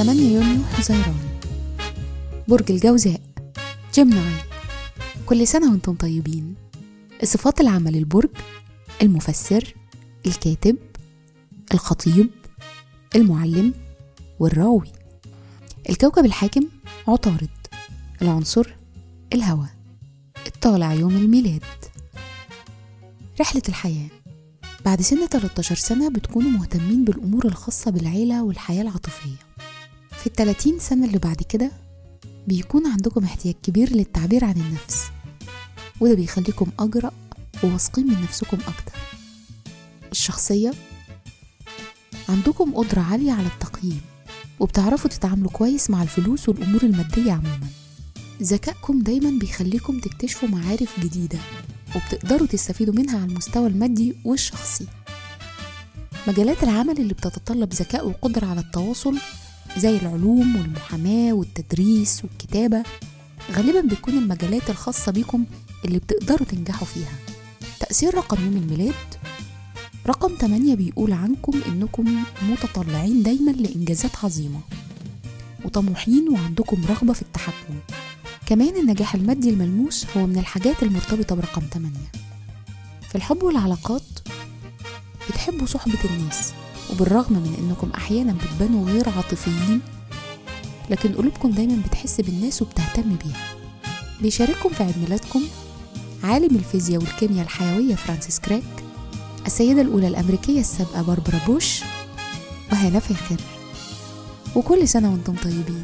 8 يونيو حزيران. برج الجوزاء. جيمناي كل سنة وأنتم طيبين. الصفات العامة للبرج المفسر الكاتب الخطيب المعلم والراوي. الكوكب الحاكم عطارد. العنصر الهواء. الطالع يوم الميلاد. رحلة الحياة. بعد سن 13 سنة بتكونوا مهتمين بالأمور الخاصة بالعيلة والحياة العاطفية. في التلاتين سنة اللي بعد كده بيكون عندكم احتياج كبير للتعبير عن النفس وده بيخليكم أجرأ وواثقين من نفسكم أكتر. الشخصية عندكم قدرة عالية على التقييم وبتعرفوا تتعاملوا كويس مع الفلوس والأمور المادية عموما. ذكائكم دايما بيخليكم تكتشفوا معارف جديدة وبتقدروا تستفيدوا منها على المستوى المادي والشخصي. مجالات العمل اللي بتتطلب ذكاء وقدرة على التواصل زي العلوم والمحاماة والتدريس والكتابة غالبا بتكون المجالات الخاصة بيكم اللي بتقدروا تنجحوا فيها. تأثير رقم يوم الميلاد رقم 8 بيقول عنكم إنكم متطلعين دايما لإنجازات عظيمة وطموحين وعندكم رغبة في التحكم. كمان النجاح المادي الملموس هو من الحاجات المرتبطة برقم 8 في الحب والعلاقات بتحبوا صحبة الناس. وبالرغم من إنكم أحيانا بتبانوا غير عاطفيين لكن قلوبكم دايما بتحس بالناس وبتهتم بيها. بيشارككم في عيد ميلادكم عالم الفيزياء والكيمياء الحيوية فرانسيس كراك السيدة الأولى الأمريكية السابقة باربرا بوش وهالة فاخر وكل سنة وأنتم طيبين.